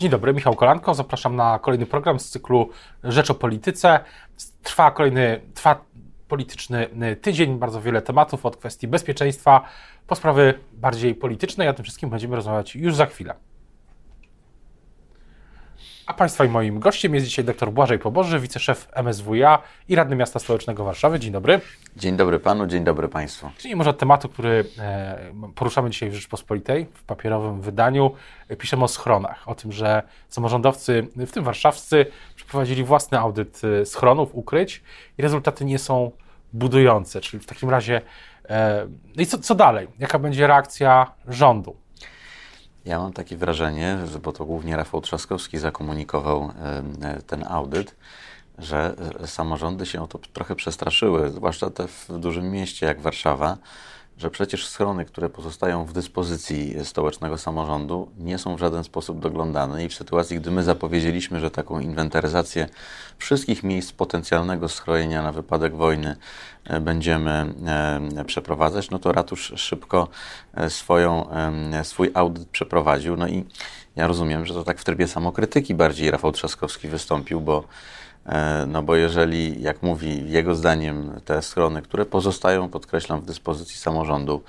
Dzień dobry, Michał Kolanko. Zapraszam na kolejny program z cyklu Rzecz o Polityce. Trwa kolejny, trwa polityczny tydzień, bardzo wiele tematów od kwestii bezpieczeństwa po sprawy bardziej polityczne i o tym wszystkim będziemy rozmawiać już za chwilę. A Państwa i moim gościem jest dzisiaj dr Błażej Poboży, wiceszef MSWiA i radny miasta stołecznego Warszawy. Dzień dobry. Dzień dobry Panu, dzień dobry Państwu. Czyli może tematu, który e, poruszamy dzisiaj w Rzeczpospolitej, w papierowym wydaniu. Piszemy o schronach, o tym, że samorządowcy, w tym warszawscy, przeprowadzili własny audyt e, schronów, ukryć i rezultaty nie są budujące. Czyli w takim razie, e, no i co, co dalej? Jaka będzie reakcja rządu? Ja mam takie wrażenie, bo to głównie Rafał Trzaskowski zakomunikował e, ten audyt, że e, samorządy się o to trochę przestraszyły, zwłaszcza te w dużym mieście jak Warszawa, że przecież schrony, które pozostają w dyspozycji stołecznego samorządu, nie są w żaden sposób doglądane. I w sytuacji, gdy my zapowiedzieliśmy, że taką inwentaryzację wszystkich miejsc potencjalnego schrojenia na wypadek wojny e, będziemy e, przeprowadzać, no to ratusz szybko e, swoją, swój audyt przeprowadził. No i ja rozumiem, że to tak w trybie samokrytyki bardziej Rafał Trzaskowski wystąpił, bo no bo jeżeli, jak mówi jego zdaniem, te strony, które pozostają, podkreślam, w dyspozycji samorządu,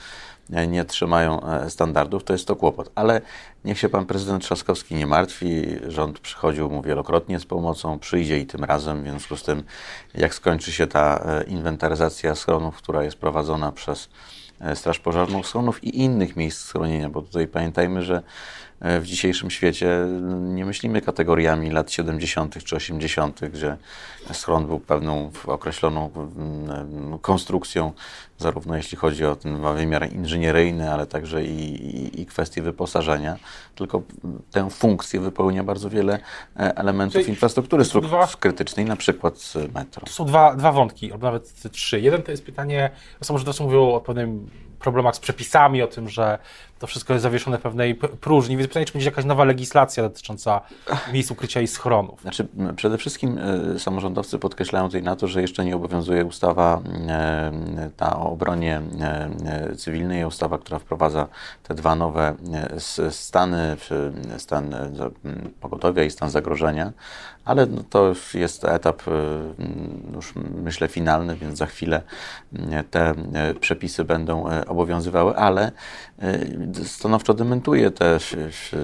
e, nie trzymają e, standardów, to jest to kłopot. Ale niech się pan prezydent Trzaskowski nie martwi. Rząd przychodził mu wielokrotnie z pomocą, przyjdzie i tym razem. W związku z tym, jak skończy się ta inwentaryzacja schronów, która jest prowadzona przez Straż Pożarną schronów i innych miejsc schronienia, bo tutaj pamiętajmy, że E, w dzisiejszym świecie nie myślimy kategoriami lat 70. czy 80., gdzie schron był pewną określoną konstrukcją, zarówno jeśli chodzi o ten wymiar inżynieryjny, ale także i, i, i kwestie wyposażenia, tylko tę funkcję wypełnia bardzo wiele e, elementów Czyli infrastruktury dwa, krytycznej, na przykład metro. To są dwa, dwa wątki, albo nawet trzy. Jeden to jest pytanie, samorządowcy mówią o pewnym problemach z przepisami, o tym, że to wszystko jest zawieszone w pewnej próżni. Więc pytanie, czy będzie jakaś nowa legislacja dotycząca miejsc ukrycia i schronów? Znaczy, przede wszystkim y, samorządowcy podkreślają tutaj na to, że jeszcze nie obowiązuje ustawa y, ta o obronie y, cywilnej, ustawa, która wprowadza te dwa nowe stany, stan pogotowia i stan zagrożenia, ale no, to jest etap już myślę finalny, więc za chwilę te przepisy będą obowiązywały, ale stanowczo dementuje te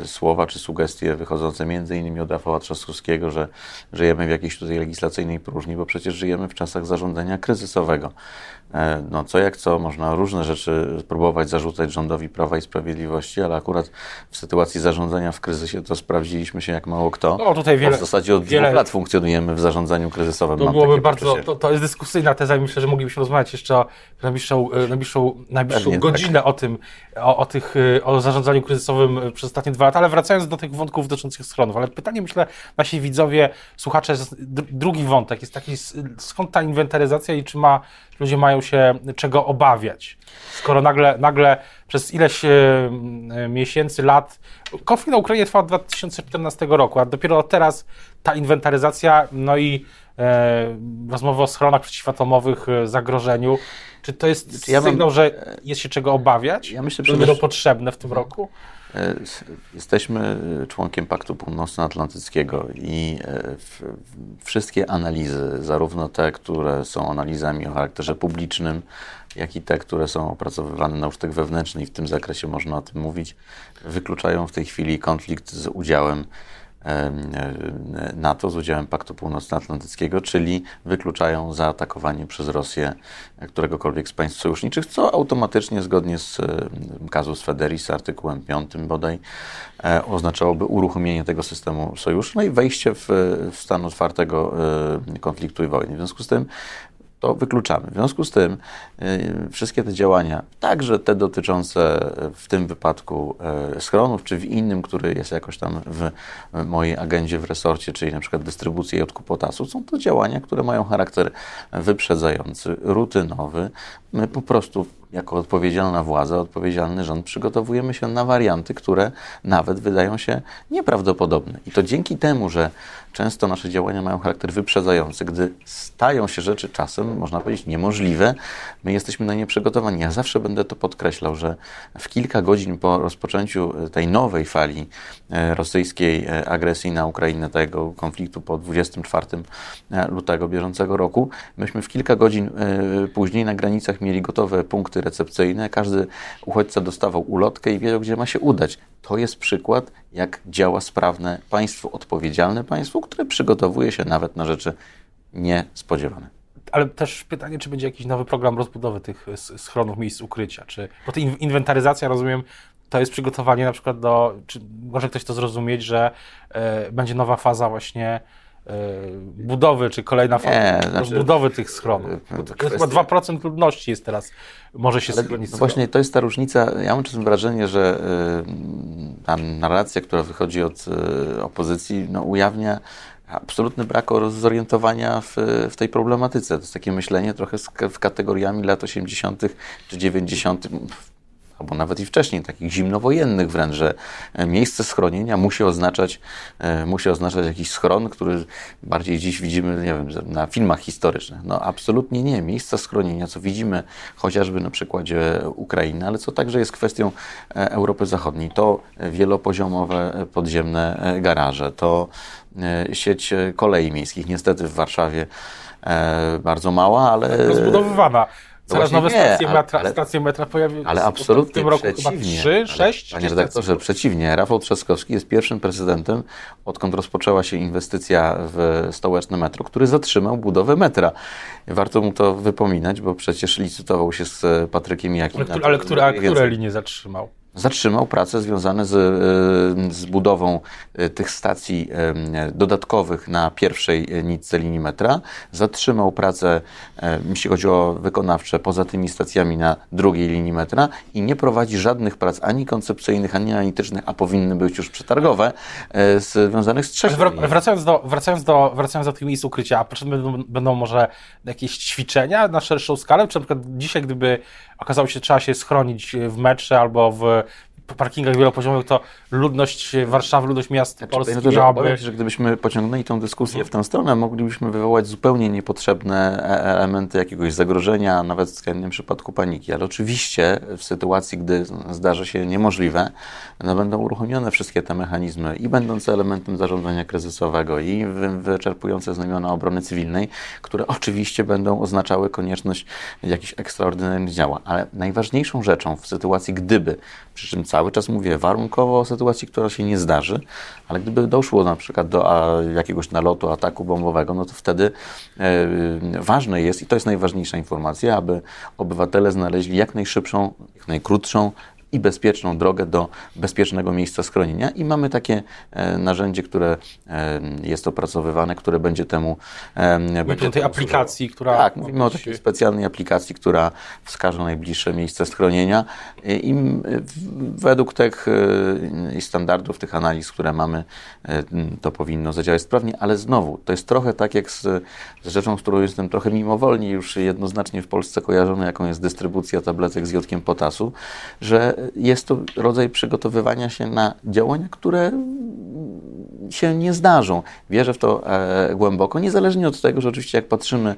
słowa czy sugestie wychodzące między innymi od Rafała Trzaskowskiego, że żyjemy w jakiejś tutaj legislacyjnej próżni, bo przecież żyjemy w czasach zarządzania kryzysowego. E, no co jak co, można różne rzeczy próbować zarzucać rządowi Prawa i Sprawiedliwości, ale akurat w sytuacji zarządzania w kryzysie to sprawdziliśmy się jak mało kto. No tutaj wiele, w zasadzie od wiele, lat funkcjonujemy w zarządzaniu kryzysowym. To byłoby bardzo, to, to, jest dyskusyjna teza i myślę, że moglibyśmy rozmawiać jeszcze o najbliższą, najbliższą, najbliższą Pewnie, godzinę tak. o tym, o, o, tych, o zarządzaniu kryzysowym przez ostatnie dwa lata, ale wracając do tych wątków dotyczących schronów, ale pytanie myślę, nasi widzowie, słuchacze, drugi wątek jest taki, skąd ta inwentaryzacja i czy ma ludzie mają się czego obawiać. Skoro nagle, nagle przez ileś e, miesięcy, lat. Konflikt na Ukrainie trwał od 2014 roku, a dopiero teraz ta inwentaryzacja, no i e, rozmowy o schronach przeciwatomowych, e, zagrożeniu. Czy to jest ja sygnał, mam, że jest się czego obawiać? Ja myślę, że będą potrzebne w tym roku? E, jesteśmy członkiem Paktu Północnoatlantyckiego i e, wszystkie analizy, zarówno te, które są analizami o charakterze publicznym, jak i te, które są opracowywane na użytek wewnętrzny i w tym zakresie można o tym mówić, wykluczają w tej chwili konflikt z udziałem NATO z udziałem Paktu Północnoatlantyckiego, czyli wykluczają zaatakowanie przez Rosję któregokolwiek z państw sojuszniczych, co automatycznie zgodnie z kazus Federis, artykułem 5 bodaj, e, oznaczałoby uruchomienie tego systemu sojuszu no i wejście w, w stan otwartego e, konfliktu i wojny. W związku z tym to wykluczamy. W związku z tym y, wszystkie te działania, także te dotyczące w tym wypadku y, schronów, czy w innym, który jest jakoś tam w mojej agendzie w resorcie, czyli na przykład dystrybucji i odkup potasu, są to działania, które mają charakter wyprzedzający, rutynowy. My po prostu jako odpowiedzialna władza, odpowiedzialny rząd przygotowujemy się na warianty, które nawet wydają się nieprawdopodobne. I to dzięki temu, że często nasze działania mają charakter wyprzedzający, gdy stają się rzeczy czasem, można powiedzieć, niemożliwe, my jesteśmy na nie przygotowani. Ja zawsze będę to podkreślał, że w kilka godzin po rozpoczęciu tej nowej fali e, rosyjskiej e, agresji na Ukrainę, tego konfliktu po 24 e, lutego bieżącego roku, myśmy w kilka godzin później na granicach mieli gotowe punkty recepcyjne. Każdy uchodźca dostawał ulotkę i wiedział, gdzie ma się udać. To jest przykład, jak działa sprawne państwo, odpowiedzialne państwo, które przygotowuje się nawet na rzeczy niespodziewane. Ale też pytanie, czy będzie jakiś nowy program rozbudowy tych schronów, miejsc ukrycia? Czy, bo ta inwentaryzacja, rozumiem, to jest przygotowanie na przykład do, czy może ktoś to zrozumieć, że y, będzie nowa faza właśnie budowy, czy kolejna faza nie, znaczy, rozbudowy tych schronów. To kwestia... Chyba 2% ludności jest teraz, może się schronić. No właśnie to jest ta różnica. Ja mam czasem wrażenie, że y, ta narracja, która wychodzi od opozycji, no, ujawnia absolutny brak zorientowania w, w, tej problematyce. To jest takie myślenie trochę w kategoriami lat 80. czy 90 albo nawet i wcześniej, takich zimnowojennych wręcz, że e, miejsce schronienia musi oznaczać, e, musi oznaczać jakiś schron, który bardziej dziś widzimy, nie wiem, na filmach historycznych. No absolutnie nie. Miejsca schronienia, co widzimy chociażby na przykładzie Ukrainy, ale co także jest kwestią e, Europy Zachodniej, to wielopoziomowe podziemne garaże, to sieć kolei miejskich, niestety w Warszawie bardzo mała, ale... Rozbudowywana. Coraz nowe nie, stacje, metra, ale, stacje metra pojawiły się. Ale absolutnie w tym roku przeciwnie. chyba 3, 6? Panie redaktorze, przeciwnie. Rafał Trzaskowski jest pierwszym prezydentem, odkąd rozpoczęła się inwestycja w stołeczne metro, który zatrzymał budowę metra. Warto mu to wypominać, bo przecież licytował się z Patrykiem Jakim. Ale, ale które, a które linie zatrzymał? Zatrzymał prace związane z, e, z budową e, tych stacji e, dodatkowych na pierwszej nitce linii metra, zatrzymał prace, jeśli chodzi o wykonawcze, poza tymi stacjami na drugiej linii metra i nie prowadzi żadnych prac ani koncepcyjnych, ani analitycznych, a powinny być już przetargowe, związanych z trzecią Ale wracając do, wracając, do, wracając do tych miejsc ukrycia, a potrzebne będą, będą może jakieś ćwiczenia na szerszą skalę? Czy na przykład dzisiaj, gdyby okazało się, że trzeba się schronić w metrze albo w parkingach wielopoziomowych, to ludność Warszawy, ludność miast znaczy, Polski to, miałaby... się, że gdybyśmy pociągnęli tę dyskusję w tę stronę, moglibyśmy wywołać zupełnie niepotrzebne e, elementy jakiegoś zagrożenia, nawet w skrajnym przypadku paniki. Ale oczywiście w sytuacji, gdy zdarzy się niemożliwe, no będą uruchomione wszystkie te mechanizmy i będące elementem zarządzania kryzysowego i wyczerpujące znamiona obrony cywilnej, które oczywiście będą oznaczały konieczność jakichś ekstraordynaryjnych działań. Ale najważniejszą rzeczą w sytuacji, gdyby, przy czym cały czas mówię warunkowo o sytuacji, która się nie zdarzy, ale gdyby doszło na przykład do a, jakiegoś nalotu, ataku bombowego, no to wtedy e, ważne jest, i to jest najważniejsza informacja, aby obywatele znaleźli jak najszybszą, jak najkrótszą i bezpieczną drogę do bezpiecznego miejsca schronienia. I mamy takie e, narzędzie, które e, jest opracowywane, które będzie temu. E, będzie tej aplikacji, która. Tak, mówimy o takiej specjalnej aplikacji, która wskaże najbliższe miejsce schronienia. I według tych standardów, tych analiz, które mamy, to powinno zadziałać sprawnie, ale znowu, to jest trochę tak jak z, z rzeczą, z którą jestem trochę mimowolnie już jednoznacznie w Polsce kojarzony, jaką jest dystrybucja tabletek z jodkiem potasu, że jest to rodzaj przygotowywania się na działania, które się nie zdarzą. Wierzę w to e, głęboko, niezależnie od tego, że oczywiście jak patrzymy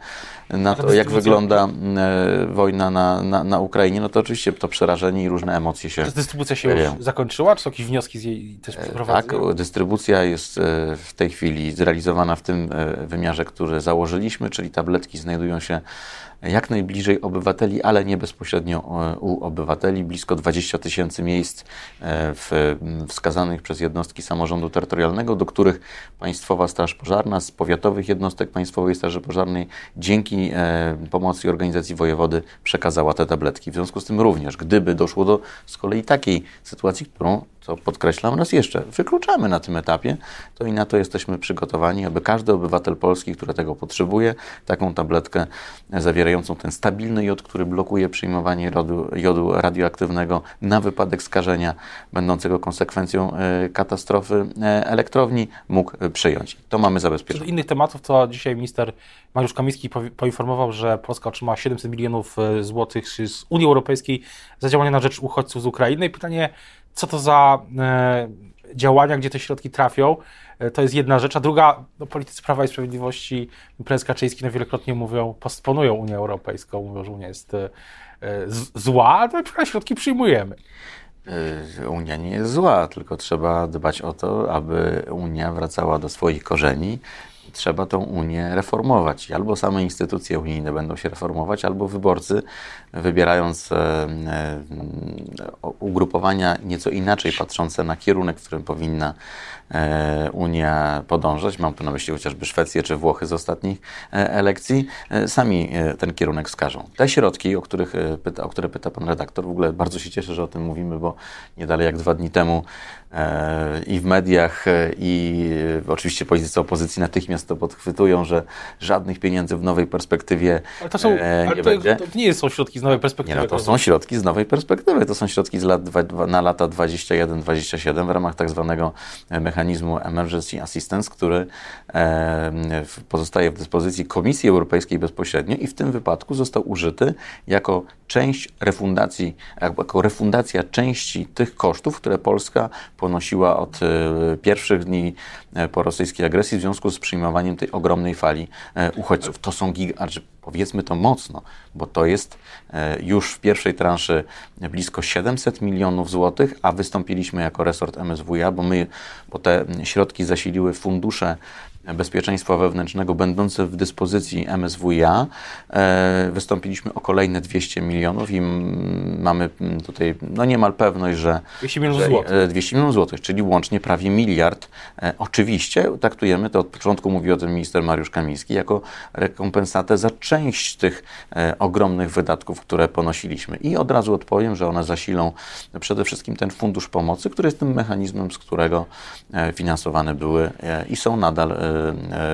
na to, jak wygląda e, wojna na, na, na, Ukrainie, no to oczywiście to przerażenie i różne emocje się... Czy dystrybucja się już zakończyła? Czy są jakieś wnioski z jej też przeprowadzone? Tak, dystrybucja jest e, w tej chwili zrealizowana w tym e, wymiarze, który założyliśmy, czyli tabletki znajdują się jak najbliżej obywateli, ale nie bezpośrednio e, u obywateli. Blisko 20 tysięcy miejsc e, w, wskazanych przez jednostki samorządu terytorialnego, do których Państwowa Straż Pożarna z powiatowych jednostek Państwowej Straży Pożarnej dzięki e, pomocy organizacji wojewody przekazała te tabletki. W związku z tym również, gdyby doszło do z kolei takiej sytuacji, którą to podkreślam raz jeszcze, wykluczamy na tym etapie, to i na to jesteśmy przygotowani, aby każdy obywatel Polski, który tego potrzebuje, taką tabletkę zawierającą ten stabilny jod, który blokuje przyjmowanie jodu, jodu radioaktywnego na wypadek skażenia będącego konsekwencją e, katastrofy e, elektrowni, mógł przyjąć. To mamy zabezpieczone. Z innych tematów, to dzisiaj minister Mariusz Kamiński poinformował, że Polska otrzymała 700 milionów e, złotych z Unii Europejskiej za działania na rzecz uchodźców z Ukrainy. Pytanie, co to za e, działania, gdzie te środki trafią, e, to jest jedna rzecz. A druga, no, politycy Prawa i Sprawiedliwości, prezes Kaczyński no, wielokrotnie mówią, postponują Unię Europejską, mówią, że Unia jest e, zła, ale te środki przyjmujemy. Unia nie jest zła, tylko trzeba dbać o to, aby Unia wracała do swoich korzeni, trzeba tą Unię reformować. Albo same instytucje unijne będą się reformować, albo wyborcy, wybierając e, e, ugrupowania nieco inaczej patrzące na kierunek, w którym powinna Unia podążać, mam tu na myśli chociażby Szwecję czy Włochy z ostatnich elekcji, sami ten kierunek wskażą. Te środki, o, których pyta, o które pyta pan redaktor, w ogóle bardzo się cieszę, że o tym mówimy, bo nie dalej jak dwa dni temu i w mediach, i oczywiście politycy opozycji natychmiast to podchwytują, że żadnych pieniędzy w nowej perspektywie ale to są, nie ale to, będzie. To nie są środki z nowej perspektywy. Nie, no to są środki z nowej perspektywy. To są środki z lat, na lata 21-27 w ramach tak zwanego mechanizmu Emergency Assistance, który pozostaje w dyspozycji Komisji Europejskiej bezpośrednio i w tym wypadku został użyty jako część refundacji, jako refundacja części tych kosztów, które Polska ponosiła od e, pierwszych dni e, po rosyjskiej agresji w związku z przyjmowaniem tej ogromnej fali e, uchodźców. To są giga, powiedzmy to mocno, bo to jest już w pierwszej transzy blisko 700 milionów złotych, a wystąpiliśmy jako resort MSWiA, bo my, bo te środki zasiliły fundusze bezpieczeństwa wewnętrznego będące w dyspozycji MSWiA. E, wystąpiliśmy o kolejne 200 milionów i mamy tutaj no niemal pewność, że 200 milionów złotych. 200 milionów złotych, czyli łącznie prawie miliard. E, oczywiście traktujemy to od początku, mówi o tym minister Mariusz Kamiński, jako rekompensatę za część tych e, ogromnych wydatków, które ponosiliśmy. I od razu odpowiem, że one zasilą przede wszystkim ten fundusz pomocy, który jest tym mechanizmem, z którego finansowane były i są nadal E,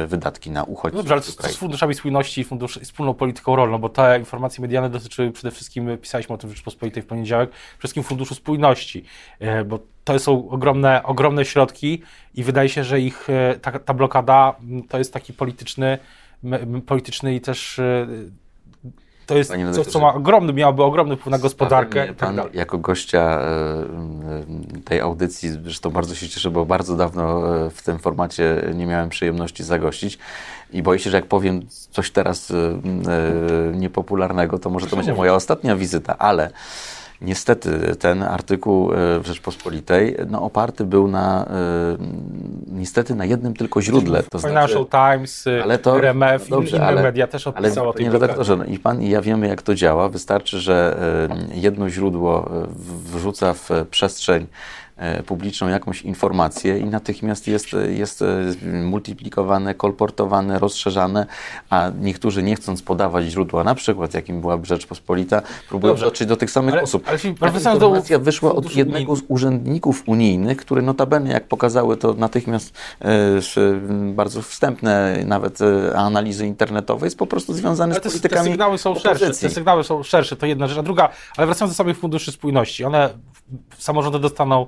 wydatki na uchodźców. Dobrze, ale co z funduszami spójności i fundusz, wspólną polityką rolną, bo te informacje medialne dotyczyły przede wszystkim, pisaliśmy o tym w Rzeczpospolitej w poniedziałek, przede wszystkim funduszu spójności, e, bo to są ogromne, ogromne środki i wydaje się, że ich e, ta, ta blokada to jest taki polityczny, polityczny i też to jest coś, co ma ogromny, miałoby ogromny wpływ na gospodarkę. Pan tak jako gościa e, tej audycji, zresztą bardzo się cieszę, bo bardzo dawno e, w tym formacie nie miałem przyjemności zagościć. I boję się, że jak powiem coś teraz e, niepopularnego, to może to będzie moja ostatnia wizyta, ale Niestety ten artykuł e, w Rzeczpospolitej no, oparty był na e, niestety na jednym tylko źródle. To Financial znaczy, Times, ale to, RMF no dobrze, inne ale, media też opisało ale, Panie redaktorze, no, i pan i ja wiemy jak to działa. Wystarczy, że e, jedno źródło wrzuca w przestrzeń publiczną jakąś informację i natychmiast jest, jest e, multiplikowane, kolportowane, rozszerzane, a niektórzy nie chcąc podawać źródła, na przykład jakim była Rzeczpospolita, próbują Dobrze. dotrzeć do tych samych ale, osób. Ale informacja wyszła od jednego z urzędników unijnych, który notabene, jak pokazały to natychmiast e, bardzo wstępne nawet e, analizy internetowe, jest po prostu związany ale z politykami te sygnały są szersze, te sygnały są szersze, to jedna rzecz. A druga, ale wracając do samych funduszy spójności, one samorządy dostaną,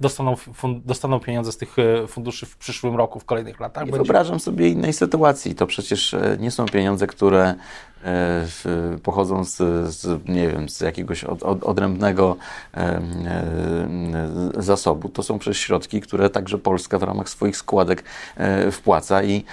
dostaną, dostaną pieniądze z tych e, funduszy w przyszłym roku, w kolejnych latach. Nie Będzie... wyobrażam sobie innej sytuacji. To przecież e, nie są pieniądze, które E, pochodzą z, z, nie wiem, z jakiegoś od, od, odrębnego e, e, zasobu. To są przecież środki, które także Polska w ramach swoich składek wpłaca i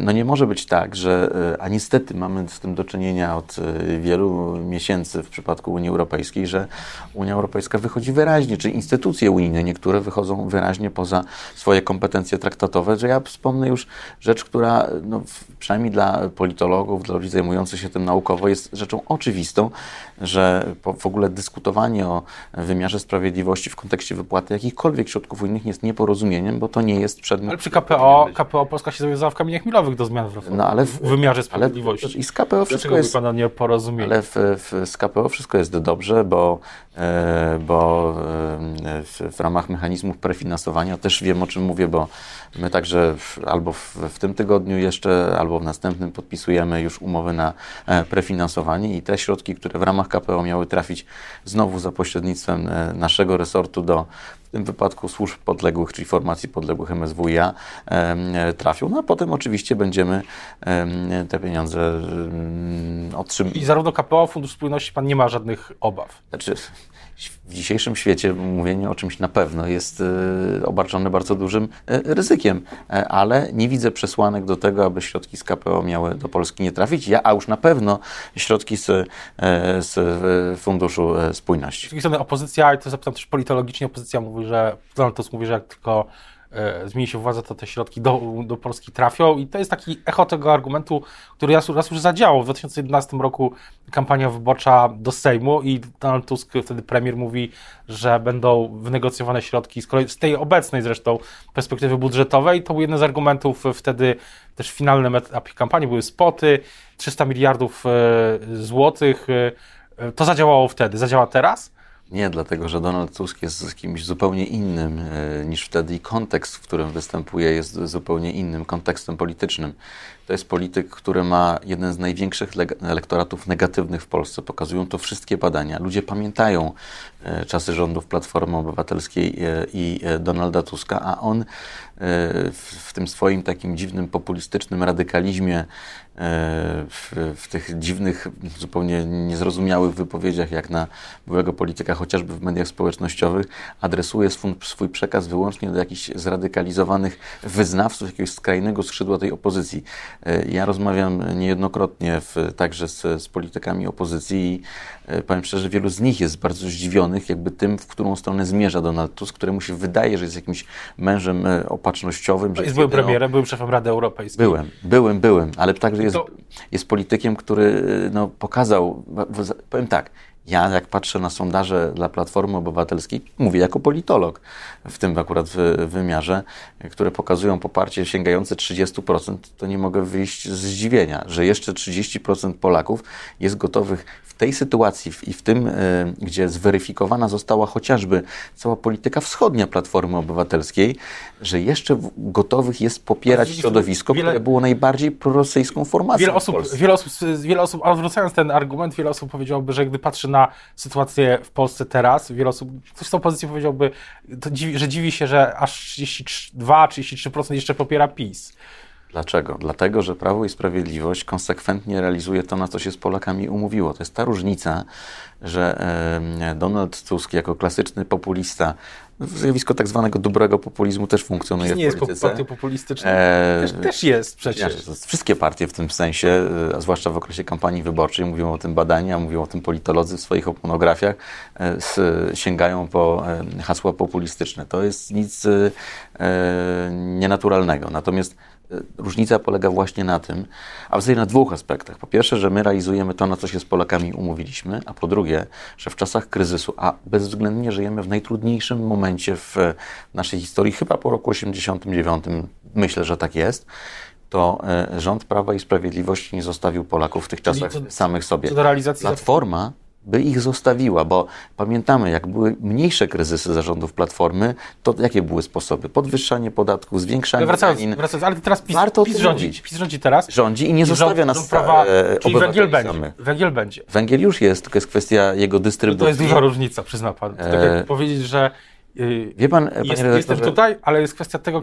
no nie może być tak, że, a niestety mamy z tym do czynienia od wielu miesięcy w przypadku Unii Europejskiej, że Unia Europejska wychodzi wyraźnie, czy instytucje unijne niektóre wychodzą wyraźnie poza swoje kompetencje traktatowe, że ja wspomnę już rzecz, która no, przynajmniej dla politologów, dla ludzi zajmujących się tym naukowo, jest rzeczą oczywistą, że w ogóle dyskutowanie o wymiarze sprawiedliwości w kontekście wypłaty jakichkolwiek środków unijnych jest nieporozumieniem, bo to nie jest przedmiot... Ale przy KPO, KPO Polska się zawiązała w kamieniach milowych do zmian w, no, ale w, w wymiarze sprawiedliwości. Ale I z KPO wszystko jest... Nieporozumienie? Ale w, w, z KPO wszystko jest dobrze, bo bo e, w, ramach mechanizmów prefinansowania też wiem o czym mówię, bo my także albo w, w, tym tygodniu jeszcze, albo w następnym podpisujemy już umowy na e, prefinansowanie i te środki, które w ramach KPO miały trafić znowu za pośrednictwem naszego resortu do tym wypadku służb podległych, czyli formacji podległych MSWiA trafią, no a potem oczywiście będziemy te pieniądze otrzymywać. I zarówno KPO, Fundusz Spójności Pan nie ma żadnych obaw? Znaczy, w dzisiejszym świecie mówienie o czymś na pewno jest e, obarczone bardzo dużym e, ryzykiem, e, ale nie widzę przesłanek do tego, aby środki z KPO miały do Polski nie trafić, ja, a już na pewno środki z, z Funduszu Spójności. Z drugiej strony opozycja, i to zapytam też politologicznie, opozycja mówi, że Donald Tusk mówi, że jak tylko E, zmieni się władza, to te środki do, do Polski trafią i to jest taki echo tego argumentu, który raz, raz już zadziałał. W 2011 roku kampania wyborcza do Sejmu i Donald Tusk, wtedy premier, mówi, że będą wynegocjowane środki z, kolei, z tej obecnej zresztą perspektywy budżetowej. To był jeden z argumentów wtedy też w finalnym etapie kampanii były spoty, 300 miliardów e, złotych. E, to zadziałało wtedy. Zadziała teraz? Nie, dlatego że Donald Tusk jest kimś zupełnie innym e, niż wtedy i kontekst, w którym występuje, jest zupełnie innym kontekstem politycznym. To jest polityk, który ma jeden z największych elektoratów negatywnych w Polsce. Pokazują to wszystkie badania. Ludzie pamiętają e, czasy rządów Platformy Obywatelskiej e, i Donalda Tuska, a on w tym swoim takim dziwnym populistycznym radykalizmie w, w, tych dziwnych, zupełnie niezrozumiałych wypowiedziach, jak na byłego polityka, chociażby w mediach społecznościowych, adresuje swój, swój przekaz wyłącznie do jakichś zradykalizowanych wyznawców jakiegoś skrajnego skrzydła tej opozycji. E, ja rozmawiam niejednokrotnie w, także z, z politykami opozycji i e, powiem szczerze, wielu z nich jest bardzo zdziwionych jakby tym, w którą stronę zmierza Donald Tusk, któremu się wydaje, że jest jakimś mężem e, opatrznościowym. Że jest byłem premierem, byłem szefem Rady Europejskiej. Byłem, byłem, byłem, ale także jest, to... jest politykiem, który no, pokazał, powiem tak, ja jak patrzę na sondaże dla Platformy Obywatelskiej, mówię jako politolog w tym akurat wymiarze, które pokazują poparcie sięgające 30%, to nie mogę wyjść z zdziwienia, że jeszcze 30% Polaków jest gotowych w tej sytuacji i w tym, e, gdzie zweryfikowana została chociażby cała polityka wschodnia Platformy Obywatelskiej, że jeszcze gotowych jest popierać środowisko, wiele, które było najbardziej prorosyjską formacją. Wiele osób, wiele osób, wiele osób, a wracając ten argument, wiele osób powiedziałoby, że gdy patrzy na sytuację w Polsce teraz, wiele osób, ktoś z opozycji powiedziałby, dziwi, że dziwi się, że aż 32-33% jeszcze popiera PiS. Dlaczego? Dlatego, że Prawo i Sprawiedliwość konsekwentnie realizuje to, na co się z Polakami umówiło. To jest ta różnica, że Donald Tusk jako klasyczny populista, zjawisko tak zwanego dobrego populizmu też funkcjonuje nie w polityce. jest partia populistyczna. E... Też, też, jest przecież. Wszystkie partie w tym sensie, a zwłaszcza w okresie kampanii wyborczej, mówią o tym badania, mówią o tym politolodzy w swoich monografiach, e, sięgają po e, hasła populistyczne. To jest nic e, nienaturalnego. Natomiast Różnica polega właśnie na tym, a w zasadzie na dwóch aspektach. Po pierwsze, że my realizujemy to, na co się z Polakami umówiliśmy, a po drugie, że w czasach kryzysu, a bezwzględnie żyjemy w najtrudniejszym momencie w naszej historii, chyba po roku 89, myślę, że tak jest, to e, rząd Prawa i Sprawiedliwości nie zostawił Polaków w tych czasach to, samych sobie. Platforma by ich zostawiła, bo pamiętamy, jak były mniejsze kryzysy zarządów Platformy, to jakie były sposoby? Podwyższanie podatków, zwiększanie wracając, danin. Wracając, ale teraz PiS, Warto PiS rządzi. Mówić. PiS rządzi teraz. Rządzi i nie zostawia rząd, nas prawa, e, czyli węgiel będzie. węgiel będzie. Węgiel już jest, tylko jest kwestia jego dystrybucji. To jest duża różnica, przyzna pan. To tak jak e... powiedzieć, że Wie pan, jest, Jestem tutaj, ale jest kwestia tego,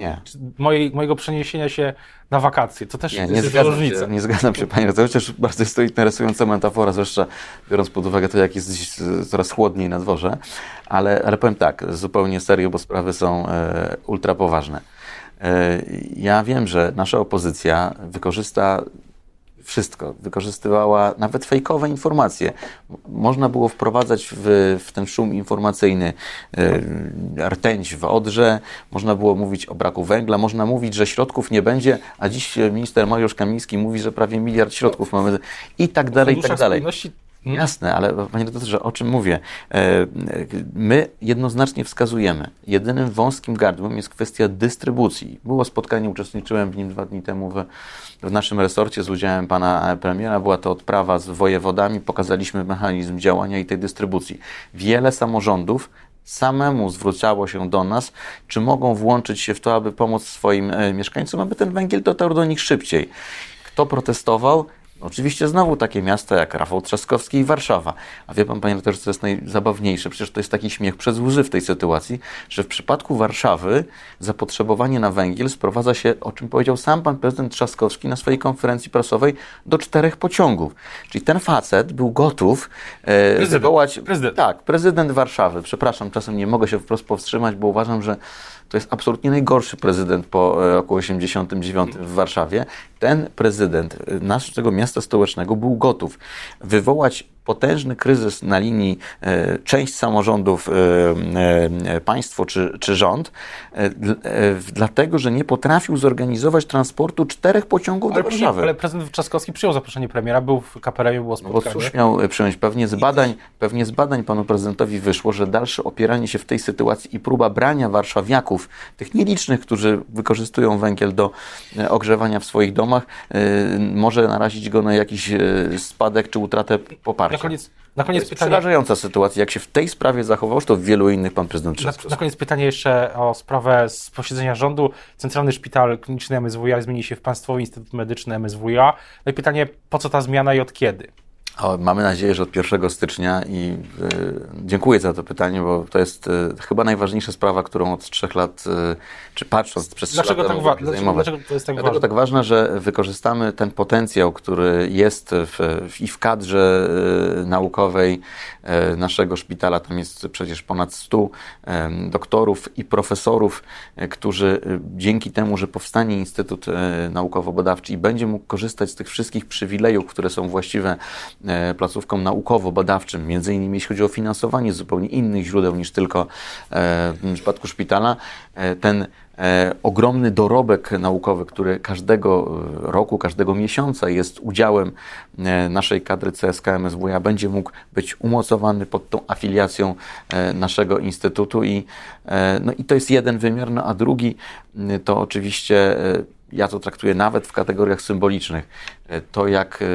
mojej, mojego przeniesienia się na wakacje. To też nie, jest nie zgadzam różnica. Się, nie zgadzam się, panie redaktorze, chociaż bardzo jest to interesująca metafora, zwłaszcza biorąc pod uwagę to, jak jest coraz chłodniej na dworze. Ale, ale powiem tak, zupełnie serio, bo sprawy są e, ultra poważne. E, ja wiem, że nasza opozycja wykorzysta wszystko. Wykorzystywała nawet fejkowe informacje. Można było wprowadzać w, w ten szum informacyjny e, rtęć w Odrze, można było mówić o braku węgla, można mówić, że środków nie będzie, a dziś minister Mariusz Kamiński mówi, że prawie miliard środków mamy i tak dalej, i tak dalej. Jasne, ale panie doktorze, o czym mówię? E, my jednoznacznie wskazujemy, jedynym wąskim gardłem jest kwestia dystrybucji. Było spotkanie, uczestniczyłem w nim dwa dni temu w, w naszym resorcie z udziałem pana premiera. Była to odprawa z wojewodami, pokazaliśmy mechanizm działania i tej dystrybucji. Wiele samorządów samemu zwrócało się do nas, czy mogą włączyć się w to, aby pomóc swoim e, mieszkańcom, aby ten węgiel dotarł do nich szybciej. Kto protestował? Oczywiście znowu takie miasta jak Rafał Trzaskowski i Warszawa. A wie pan, panie redaktorze, co jest najzabawniejsze? Przecież to jest taki śmiech przez łzy w tej sytuacji, że w przypadku Warszawy zapotrzebowanie na węgiel sprowadza się, o czym powiedział sam pan prezydent Trzaskowski na swojej konferencji prasowej, do czterech pociągów. Czyli ten facet był gotów e, prezydent, wywołać... Prezydent. Tak, prezydent Warszawy. Przepraszam, czasem nie mogę się wprost powstrzymać, bo uważam, że to jest absolutnie najgorszy prezydent po e, roku 89 w Warszawie. Ten prezydent e, naszego miasta stołecznego był gotów wywołać potężny kryzys na linii e, część samorządów, e, e, państwo czy, czy rząd, dlatego, że nie potrafił zorganizować transportu czterech pociągów ale do Warszawy. Ale prezydent Trzaskowski przyjął zaproszenie premiera, był w KPRM, było spotkanie. No cóż miał przyjąć? Pewnie z, badań, pewnie z badań panu prezydentowi wyszło, że dalsze opieranie się w tej sytuacji i próba brania warszawiaków, tych nielicznych, którzy wykorzystują węgiel do ogrzewania w swoich domach, może narazić go na jakiś spadek czy utratę poparcia koniec, na koniec pytanie. Przerażająca sytuacja. Jak się w tej sprawie zachował, to w wielu innych pan prezydent. Na, na koniec pytanie jeszcze o sprawę z posiedzenia rządu. Centralny Szpital Kliniczny MSWiA zmieni się w Państwowy Instytut Medyczny MSWiA. No i pytanie, po co ta zmiana i od kiedy? O, mamy nadzieję, że od 1 stycznia i y, dziękuję za to pytanie, bo to jest y, chyba najważniejsza sprawa, którą od trzech lat, y, czy patrząc przez trzy lata, tak wa- dlaczego, dlaczego to jest tak Dlatego ważne? tak ważne, że wykorzystamy ten potencjał, który jest w, w, i w kadrze naukowej naszego szpitala. Tam jest przecież ponad 100 doktorów i profesorów, którzy dzięki temu, że powstanie Instytut Naukowo-Badawczy i będzie mógł korzystać z tych wszystkich przywilejów, które są właściwe placówkom naukowo-badawczym, między innymi jeśli chodzi o finansowanie zupełnie innych źródeł niż tylko e, w przypadku szpitala, e, ten ogromny dorobek naukowy, który każdego roku, każdego miesiąca jest udziałem naszej kadry CSK MSWiA, będzie mógł być umocowany pod tą afiliacją naszego instytutu i, no i to jest jeden wymiar, no a drugi to oczywiście ja to traktuję nawet w kategoriach symbolicznych. E, to, jak e,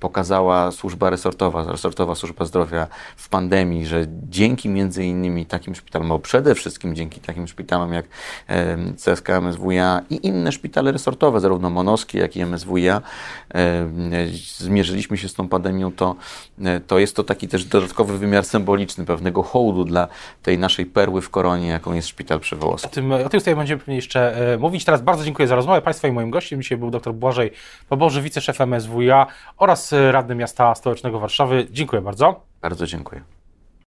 pokazała służba resortowa, resortowa służba zdrowia w pandemii, że dzięki między innymi takim szpitalom, bo przede wszystkim dzięki takim szpitalom jak e, CSK MSWiA i inne szpitale resortowe, zarówno monowskie, jak i MSWiA, zmierzyliśmy się z tą pandemią, to, to jest to taki też dodatkowy wymiar symboliczny pewnego hołdu dla tej naszej perły w koronie, jaką jest szpital przywołowski. O tym, o tej ustawie będziemy jeszcze mówić. Teraz bardzo dziękuję za rozmowę. Państwa i moim gościem dzisiaj był dr Błażej Poboży, wiceszef MSWiA oraz radny miasta stołecznego Warszawy. Dziękuję bardzo. Bardzo dziękuję.